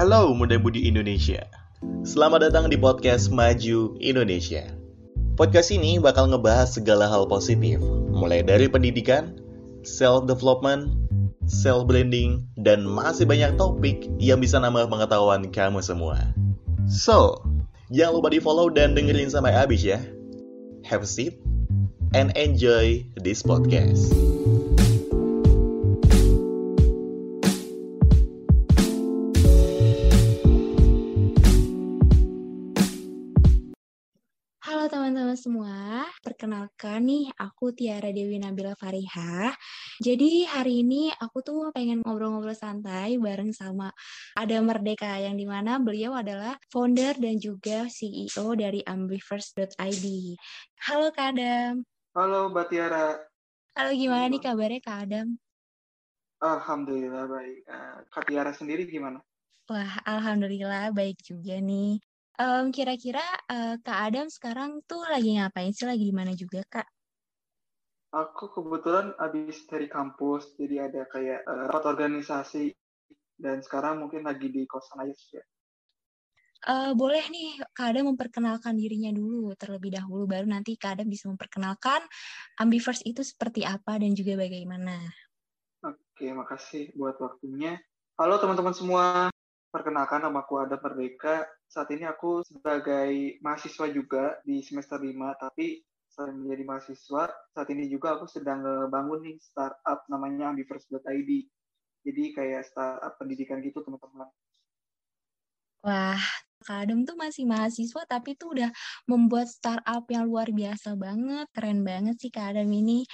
Halo muda-mudi Indonesia. Selamat datang di podcast Maju Indonesia. Podcast ini bakal ngebahas segala hal positif, mulai dari pendidikan, self-development, self-blending, dan masih banyak topik yang bisa nambah pengetahuan kamu semua. So, jangan lupa di-follow dan dengerin sampai habis ya. Have a seat and enjoy this podcast. Nih aku Tiara Dewi Nabila Fariha. Jadi hari ini aku tuh pengen ngobrol-ngobrol santai bareng sama Ada Merdeka yang di mana beliau adalah founder dan juga CEO dari Ambivers.id. Halo Kak Adam. Halo Mbak Tiara. Halo gimana nih kabarnya Kak Adam? Alhamdulillah baik. Eh, Kak Tiara sendiri gimana? Wah, alhamdulillah baik juga nih. Em, kira-kira eh, Kak Adam sekarang tuh lagi ngapain sih? Lagi di mana juga Kak? Aku kebetulan habis dari kampus, jadi ada kayak eh, rapat organisasi dan sekarang mungkin lagi di kosan aja sih ya. Eh, boleh nih Kak Adam memperkenalkan dirinya dulu terlebih dahulu, baru nanti Kak Adam bisa memperkenalkan Ambivers itu seperti apa dan juga bagaimana. Oke, makasih buat waktunya. Halo teman-teman semua, perkenalkan nama aku Adam Merdeka. Saat ini aku sebagai mahasiswa juga di semester 5, tapi selain menjadi mahasiswa, saat ini juga aku sedang ngebangun nih startup namanya Ambivers.id. Jadi kayak startup pendidikan gitu teman-teman. Wah, Kak Adam tuh masih mahasiswa tapi tuh udah membuat startup yang luar biasa banget, keren banget sih Kak Adam ini.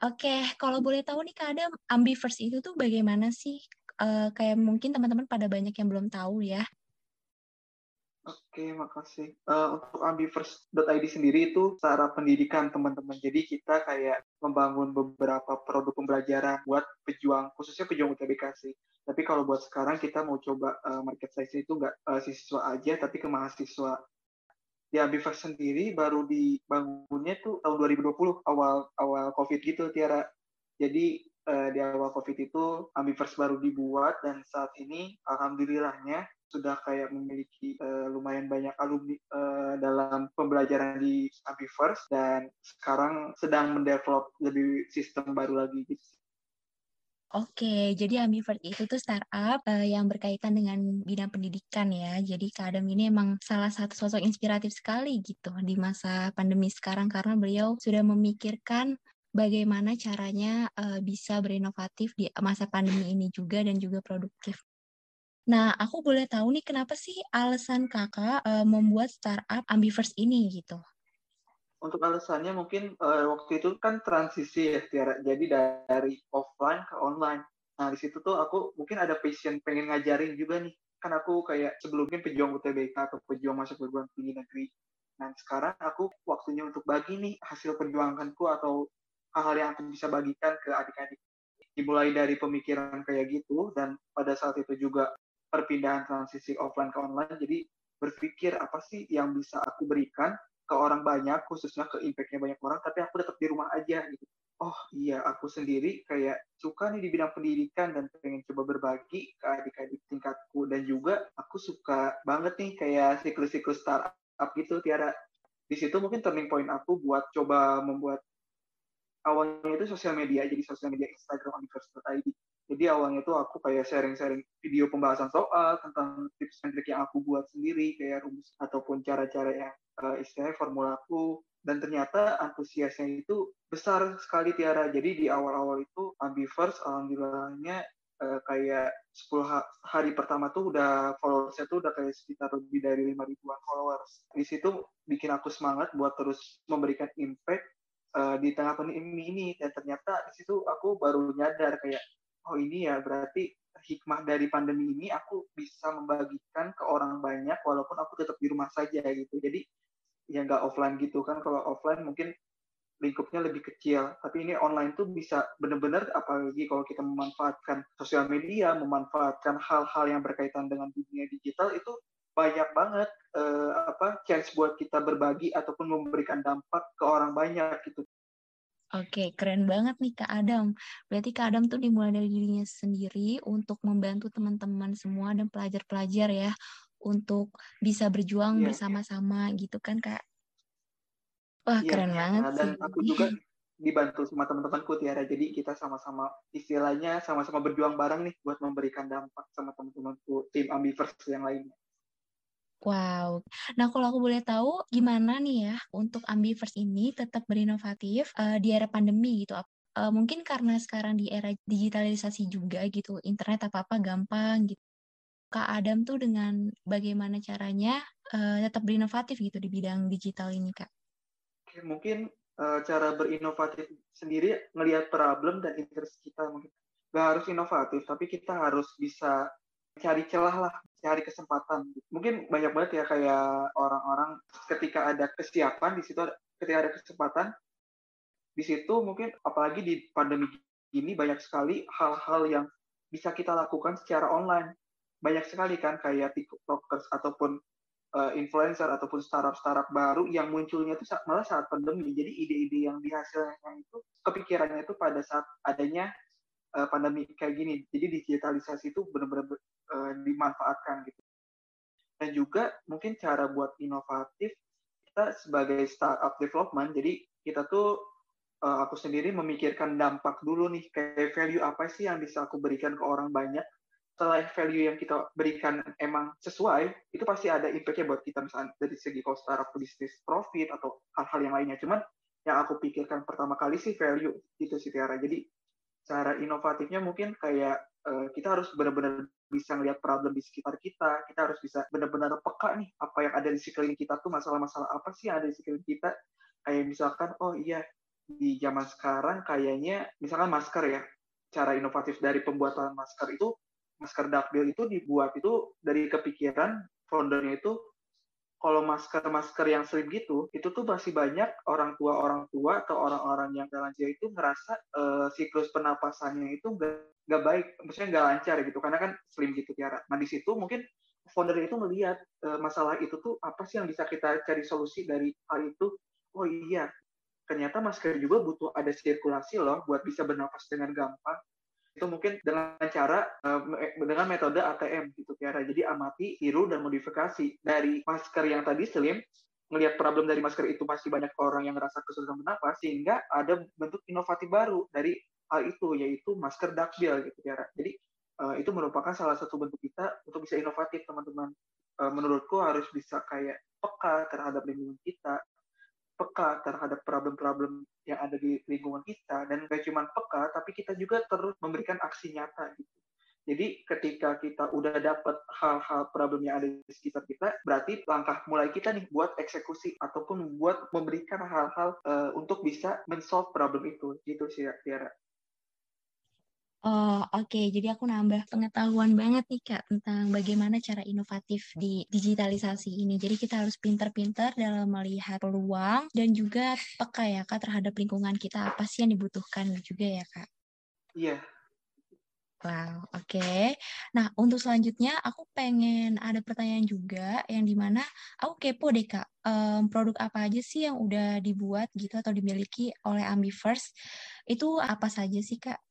Oke, kalau boleh tahu nih Kak Adam, Ambivers itu tuh bagaimana sih? Eh, kayak mungkin teman-teman pada banyak yang belum tahu ya. Oke, makasih. Eh, untuk Ambivers.id sendiri itu cara pendidikan teman-teman. Jadi kita kayak membangun beberapa produk pembelajaran buat pejuang, khususnya pejuang UTBK sih. Tapi kalau buat sekarang kita mau coba eh, market size itu nggak eh, siswa aja, tapi ke mahasiswa. Di Ambivers sendiri baru dibangunnya tuh tahun 2020, awal awal COVID gitu, Tiara. Jadi eh, di awal COVID itu Ambivers baru dibuat dan saat ini alhamdulillahnya sudah kayak memiliki uh, lumayan banyak alumni uh, dalam pembelajaran di Ambivers dan sekarang sedang mendevelop lebih sistem baru lagi gitu. Oke, jadi Ambivert itu tuh startup uh, yang berkaitan dengan bidang pendidikan ya. Jadi Kak ini emang salah satu sosok inspiratif sekali gitu di masa pandemi sekarang karena beliau sudah memikirkan bagaimana caranya uh, bisa berinovatif di masa pandemi ini juga dan juga produktif. Nah, aku boleh tahu nih kenapa sih alasan kakak uh, membuat startup Ambivers ini gitu? Untuk alasannya mungkin uh, waktu itu kan transisi ya Tiara, jadi dari offline ke online. Nah di situ tuh aku mungkin ada passion pengen ngajarin juga nih, kan aku kayak sebelumnya pejuang UTBK atau pejuang masuk perguruan tinggi negeri. Nah sekarang aku waktunya untuk bagi nih hasil perjuanganku atau hal-hal yang aku bisa bagikan ke adik-adik. Dimulai dari pemikiran kayak gitu dan pada saat itu juga perpindahan transisi offline ke online. Jadi berpikir apa sih yang bisa aku berikan ke orang banyak khususnya ke impactnya banyak orang tapi aku tetap di rumah aja gitu. Oh iya aku sendiri kayak suka nih di bidang pendidikan dan pengen coba berbagi ke adik-adik tingkatku. Dan juga aku suka banget nih kayak siklus-siklus startup gitu Tiara. Di situ mungkin turning point aku buat coba membuat awalnya itu sosial media. Jadi sosial media Instagram Universitas.id jadi awalnya tuh aku kayak sharing-sharing video pembahasan soal tentang tips and trik yang aku buat sendiri kayak rumus ataupun cara-cara yang uh, istilahnya formulaku dan ternyata antusiasnya itu besar sekali Tiara. Jadi di awal-awal itu Ambivers alhamdulillahnya uh, kayak 10 hari pertama tuh udah followersnya tuh udah kayak sekitar lebih dari 5 ribuan followers. Di situ bikin aku semangat buat terus memberikan impact uh, di tengah pandemi ini dan ternyata di situ aku baru nyadar kayak oh ini ya berarti hikmah dari pandemi ini aku bisa membagikan ke orang banyak walaupun aku tetap di rumah saja gitu. Jadi ya nggak offline gitu kan. Kalau offline mungkin lingkupnya lebih kecil. Tapi ini online tuh bisa benar-benar apalagi kalau kita memanfaatkan sosial media memanfaatkan hal-hal yang berkaitan dengan dunia digital itu banyak banget uh, apa chance buat kita berbagi ataupun memberikan dampak ke orang banyak gitu Oke, keren banget nih Kak Adam. Berarti Kak Adam tuh dimulai dari dirinya sendiri untuk membantu teman-teman semua dan pelajar-pelajar ya untuk bisa berjuang yeah. bersama-sama gitu kan Kak. Wah, yeah. keren banget nah, dan sih. aku juga dibantu sama teman-temanku Tiara. Jadi kita sama-sama istilahnya sama-sama berjuang bareng nih buat memberikan dampak sama teman-temanku tim Ambivers yang lainnya. Wow. Nah, kalau aku boleh tahu, gimana nih ya untuk Ambivers ini tetap berinovatif uh, di era pandemi gitu? Uh, mungkin karena sekarang di era digitalisasi juga gitu, internet apa-apa gampang gitu. Kak Adam tuh dengan bagaimana caranya uh, tetap berinovatif gitu di bidang digital ini, Kak? Mungkin uh, cara berinovatif sendiri ngelihat problem dan interest kita mungkin. Gak harus inovatif, tapi kita harus bisa cari celah lah, cari kesempatan. Mungkin banyak banget ya kayak orang-orang ketika ada kesiapan di situ, ketika ada kesempatan di situ mungkin apalagi di pandemi ini banyak sekali hal-hal yang bisa kita lakukan secara online. Banyak sekali kan kayak tiktokers ataupun uh, influencer ataupun startup-startup baru yang munculnya itu malah saat pandemi. Jadi ide-ide yang dihasilkan itu kepikirannya itu pada saat adanya uh, pandemi kayak gini. Jadi digitalisasi itu benar-benar uh, dimanfaatkan gitu. Dan juga mungkin cara buat inovatif kita sebagai startup development. Jadi kita tuh uh, aku sendiri memikirkan dampak dulu nih kayak value apa sih yang bisa aku berikan ke orang banyak. Setelah value yang kita berikan emang sesuai, itu pasti ada impact-nya buat kita misalnya dari segi kalau startup bisnis profit atau hal-hal yang lainnya. Cuman yang aku pikirkan pertama kali sih value itu sih Tiara. Jadi cara inovatifnya mungkin kayak uh, kita harus benar-benar bisa ngelihat problem di sekitar kita, kita harus bisa benar-benar peka nih apa yang ada di sekeliling kita tuh masalah-masalah apa sih yang ada di sekeliling kita. Kayak misalkan, oh iya di zaman sekarang kayaknya misalkan masker ya, cara inovatif dari pembuatan masker itu masker duckbill itu dibuat itu dari kepikiran foundernya itu kalau masker-masker yang slim gitu, itu tuh masih banyak orang tua orang tua atau orang-orang yang lansia itu ngerasa uh, siklus penapasannya itu nggak baik, maksudnya nggak lancar gitu, karena kan slim gitu Tiara. Nah di situ mungkin founder itu melihat uh, masalah itu tuh apa sih yang bisa kita cari solusi dari hal itu. Oh iya, ternyata masker juga butuh ada sirkulasi loh buat bisa bernafas dengan gampang itu mungkin dengan cara uh, dengan metode ATM gitu Tiara. Jadi amati, tiru dan modifikasi dari masker yang tadi slim melihat problem dari masker itu masih banyak orang yang merasa kesulitan bernafas sehingga ada bentuk inovatif baru dari hal itu yaitu masker duckbill gitu Tiara. Jadi uh, itu merupakan salah satu bentuk kita untuk bisa inovatif teman-teman. Uh, menurutku harus bisa kayak peka terhadap lingkungan kita, peka terhadap problem-problem yang ada di lingkungan kita dan gak cuma peka tapi kita juga terus memberikan aksi nyata gitu. Jadi ketika kita udah dapat hal-hal problem yang ada di sekitar kita, berarti langkah mulai kita nih buat eksekusi ataupun buat memberikan hal-hal uh, untuk bisa men-solve problem itu. Gitu sih, Tiara. Oh, oke. Jadi aku nambah pengetahuan banget nih, Kak, tentang bagaimana cara inovatif di digitalisasi ini. Jadi kita harus pintar-pintar dalam melihat peluang dan juga peka ya, Kak, terhadap lingkungan kita. Apa sih yang dibutuhkan juga ya, Kak? Iya. Wow, oke. Okay. Nah, untuk selanjutnya aku pengen ada pertanyaan juga yang di mana aku kepo deh, Kak. Um, produk apa aja sih yang udah dibuat gitu atau dimiliki oleh Ambivers? Itu apa saja sih, Kak?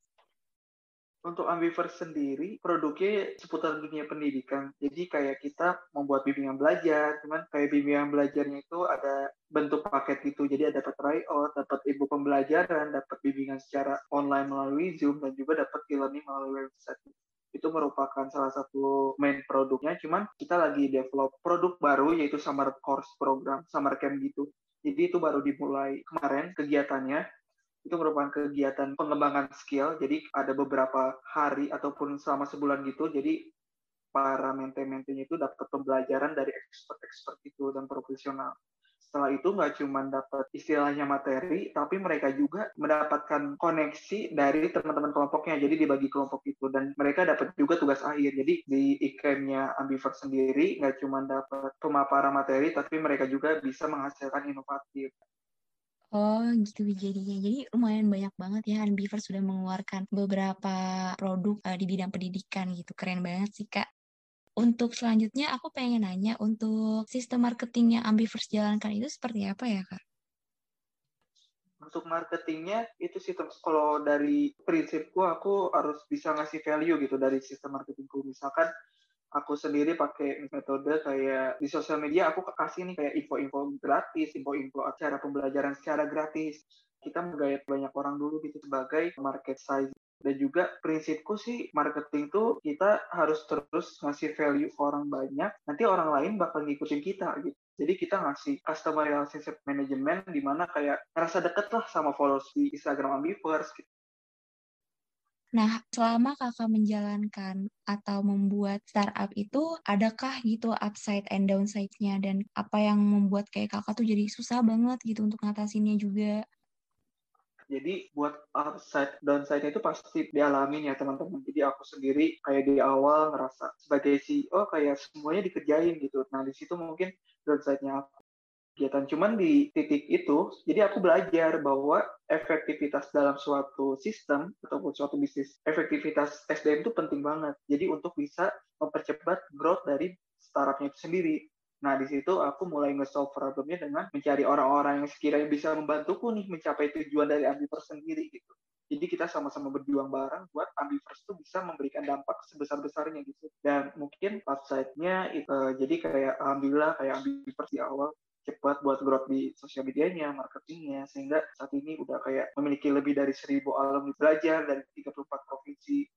Untuk Ambiverse sendiri produknya seputar dunia pendidikan. Jadi kayak kita membuat bimbingan belajar, cuman kayak bimbingan belajarnya itu ada bentuk paket gitu. Jadi ada dapat tryout, dapat ibu pembelajaran, dapat bimbingan secara online melalui Zoom dan juga dapat e-learning melalui website. Itu merupakan salah satu main produknya. Cuman kita lagi develop produk baru yaitu summer course program, summer camp gitu. Jadi itu baru dimulai kemarin kegiatannya itu merupakan kegiatan pengembangan skill. Jadi ada beberapa hari ataupun selama sebulan gitu. Jadi para mente-mentenya itu dapat pembelajaran dari expert-expert itu dan profesional. Setelah itu nggak cuma dapat istilahnya materi, tapi mereka juga mendapatkan koneksi dari teman-teman kelompoknya. Jadi dibagi kelompok itu dan mereka dapat juga tugas akhir. Jadi di IKM-nya Ambivert sendiri nggak cuma dapat pemaparan materi, tapi mereka juga bisa menghasilkan inovatif. Oh gitu jadinya. Jadi lumayan banyak banget ya Unbeaver sudah mengeluarkan beberapa produk uh, di bidang pendidikan gitu. Keren banget sih Kak. Untuk selanjutnya aku pengen nanya untuk sistem marketing yang Ambiverse jalankan itu seperti apa ya Kak? untuk marketingnya itu sistem kalau dari prinsipku aku harus bisa ngasih value gitu dari sistem marketingku misalkan aku sendiri pakai metode kayak di sosial media aku kasih nih kayak info-info gratis, info-info acara pembelajaran secara gratis. Kita menggayat banyak orang dulu gitu sebagai market size dan juga prinsipku sih marketing tuh kita harus terus ngasih value ke orang banyak nanti orang lain bakal ngikutin kita gitu jadi kita ngasih customer relationship management di mana kayak ngerasa deket lah sama followers di Instagram Ambivers gitu. Nah, selama kakak menjalankan atau membuat startup itu, adakah gitu upside and downside-nya? Dan apa yang membuat kayak kakak tuh jadi susah banget gitu untuk ngatasinnya juga? Jadi buat upside downside itu pasti dialami ya teman-teman. Jadi aku sendiri kayak di awal ngerasa sebagai CEO kayak semuanya dikerjain gitu. Nah di situ mungkin downside-nya aku kegiatan. Cuman di titik itu, jadi aku belajar bahwa efektivitas dalam suatu sistem ataupun suatu bisnis, efektivitas SDM itu penting banget. Jadi untuk bisa mempercepat growth dari startupnya itu sendiri. Nah, di situ aku mulai nge-solve problemnya dengan mencari orang-orang yang sekiranya bisa membantuku nih mencapai tujuan dari Ambivers sendiri gitu. Jadi kita sama-sama berjuang bareng buat Ambivers itu bisa memberikan dampak sebesar-besarnya gitu. Dan mungkin upside-nya uh, jadi kayak alhamdulillah kayak Ambivers di awal cepat buat growth di sosial medianya, marketingnya, sehingga saat ini udah kayak memiliki lebih dari seribu alumni belajar dari 34 provinsi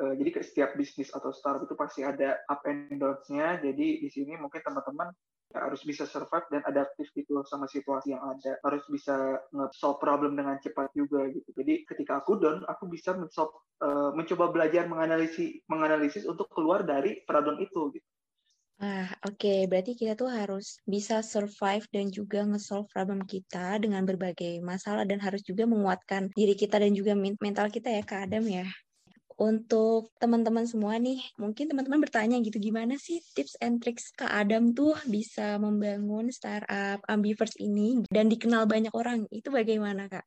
uh, jadi setiap bisnis atau startup itu pasti ada up and downs-nya. Jadi di sini mungkin teman-teman ya, harus bisa survive dan adaptif gitu sama situasi yang ada. Harus bisa nge-solve problem dengan cepat juga gitu. Jadi ketika aku down, aku bisa uh, mencoba belajar menganalisis menganalisis untuk keluar dari problem itu gitu. Ah, oke. Okay. Berarti kita tuh harus bisa survive dan juga nge-solve problem kita dengan berbagai masalah dan harus juga menguatkan diri kita dan juga mental kita ya, Kak Adam ya untuk teman-teman semua nih, mungkin teman-teman bertanya gitu, gimana sih tips and tricks Kak Adam tuh bisa membangun startup Ambivers ini dan dikenal banyak orang, itu bagaimana Kak?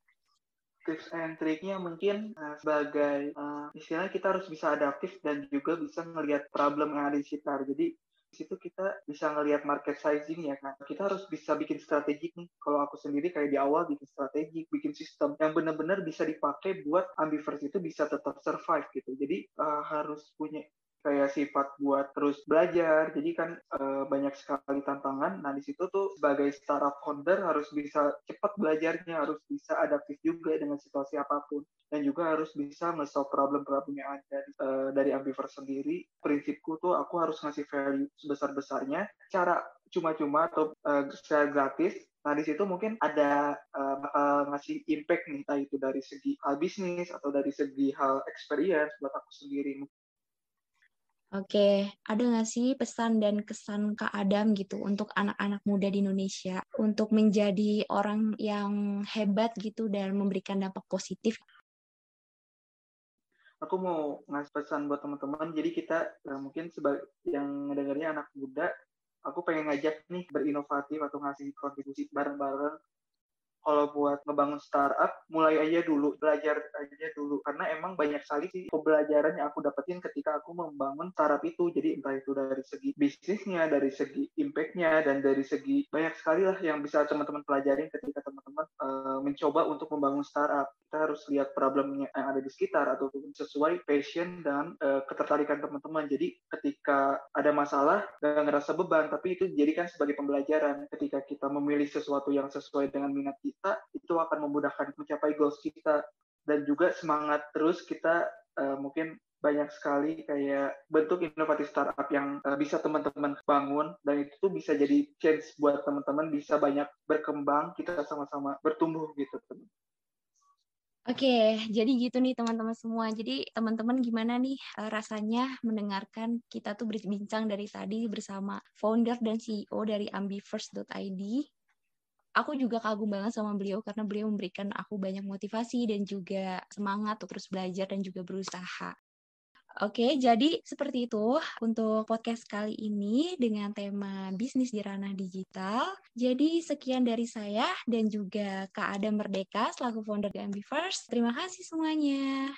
Tips and triknya mungkin uh, sebagai uh, istilahnya kita harus bisa adaptif dan juga bisa melihat problem yang ada di sekitar. Jadi situ kita bisa ngelihat market sizing ya kan. Kita harus bisa bikin strategik nih. Kalau aku sendiri kayak di awal bikin strategik, bikin sistem yang benar-benar bisa dipakai buat Ambivers itu bisa tetap survive gitu. Jadi uh, harus punya kayak sifat buat terus belajar. Jadi kan e, banyak sekali tantangan. Nah di situ tuh sebagai startup founder harus bisa cepat belajarnya, harus bisa adaptif juga dengan situasi apa pun, dan juga harus bisa nge-solve problem-problem yang ada e, dari Ambivert sendiri. Prinsipku tuh aku harus ngasih value sebesar-besarnya. Cara cuma-cuma atau e, secara gratis Nah, di situ mungkin ada uh, bakal ngasih impact nih, entah itu dari segi hal bisnis atau dari segi hal experience buat aku sendiri. Oke, ada nggak sih pesan dan kesan Kak Adam gitu untuk anak-anak muda di Indonesia untuk menjadi orang yang hebat gitu dan memberikan dampak positif? Aku mau ngasih pesan buat teman-teman. Jadi kita ya mungkin sebagai yang ngedengarnya anak muda, aku pengen ngajak nih berinovatif atau ngasih kontribusi bareng-bareng kalau buat ngebangun startup mulai aja dulu belajar aja dulu. Karena emang banyak sekali sih pembelajaran yang aku dapetin ketika aku membangun startup itu. Jadi entah itu dari segi bisnisnya dari segi impactnya dan dari segi banyak sekali lah yang bisa teman-teman pelajarin ketika teman-teman uh, mencoba untuk membangun startup. Kita harus lihat problemnya yang ada di sekitar atau sesuai passion dan uh, ketertarikan teman-teman. Jadi ketika ada masalah gak ngerasa beban tapi itu dijadikan sebagai pembelajaran. Ketika kita memilih sesuatu yang sesuai dengan minat kita kita itu akan memudahkan mencapai goals kita dan juga semangat terus kita uh, mungkin banyak sekali kayak bentuk inovatif startup yang uh, bisa teman-teman bangun dan itu tuh bisa jadi chance buat teman-teman bisa banyak berkembang kita sama-sama bertumbuh gitu teman. Oke, jadi gitu nih teman-teman semua. Jadi teman-teman gimana nih uh, rasanya mendengarkan kita tuh berbincang dari tadi bersama founder dan CEO dari ambifirst.id aku juga kagum banget sama beliau karena beliau memberikan aku banyak motivasi dan juga semangat untuk terus belajar dan juga berusaha. Oke, jadi seperti itu untuk podcast kali ini dengan tema bisnis di ranah digital. Jadi sekian dari saya dan juga Kak Adam Merdeka selaku founder di Ambivers. Terima kasih semuanya.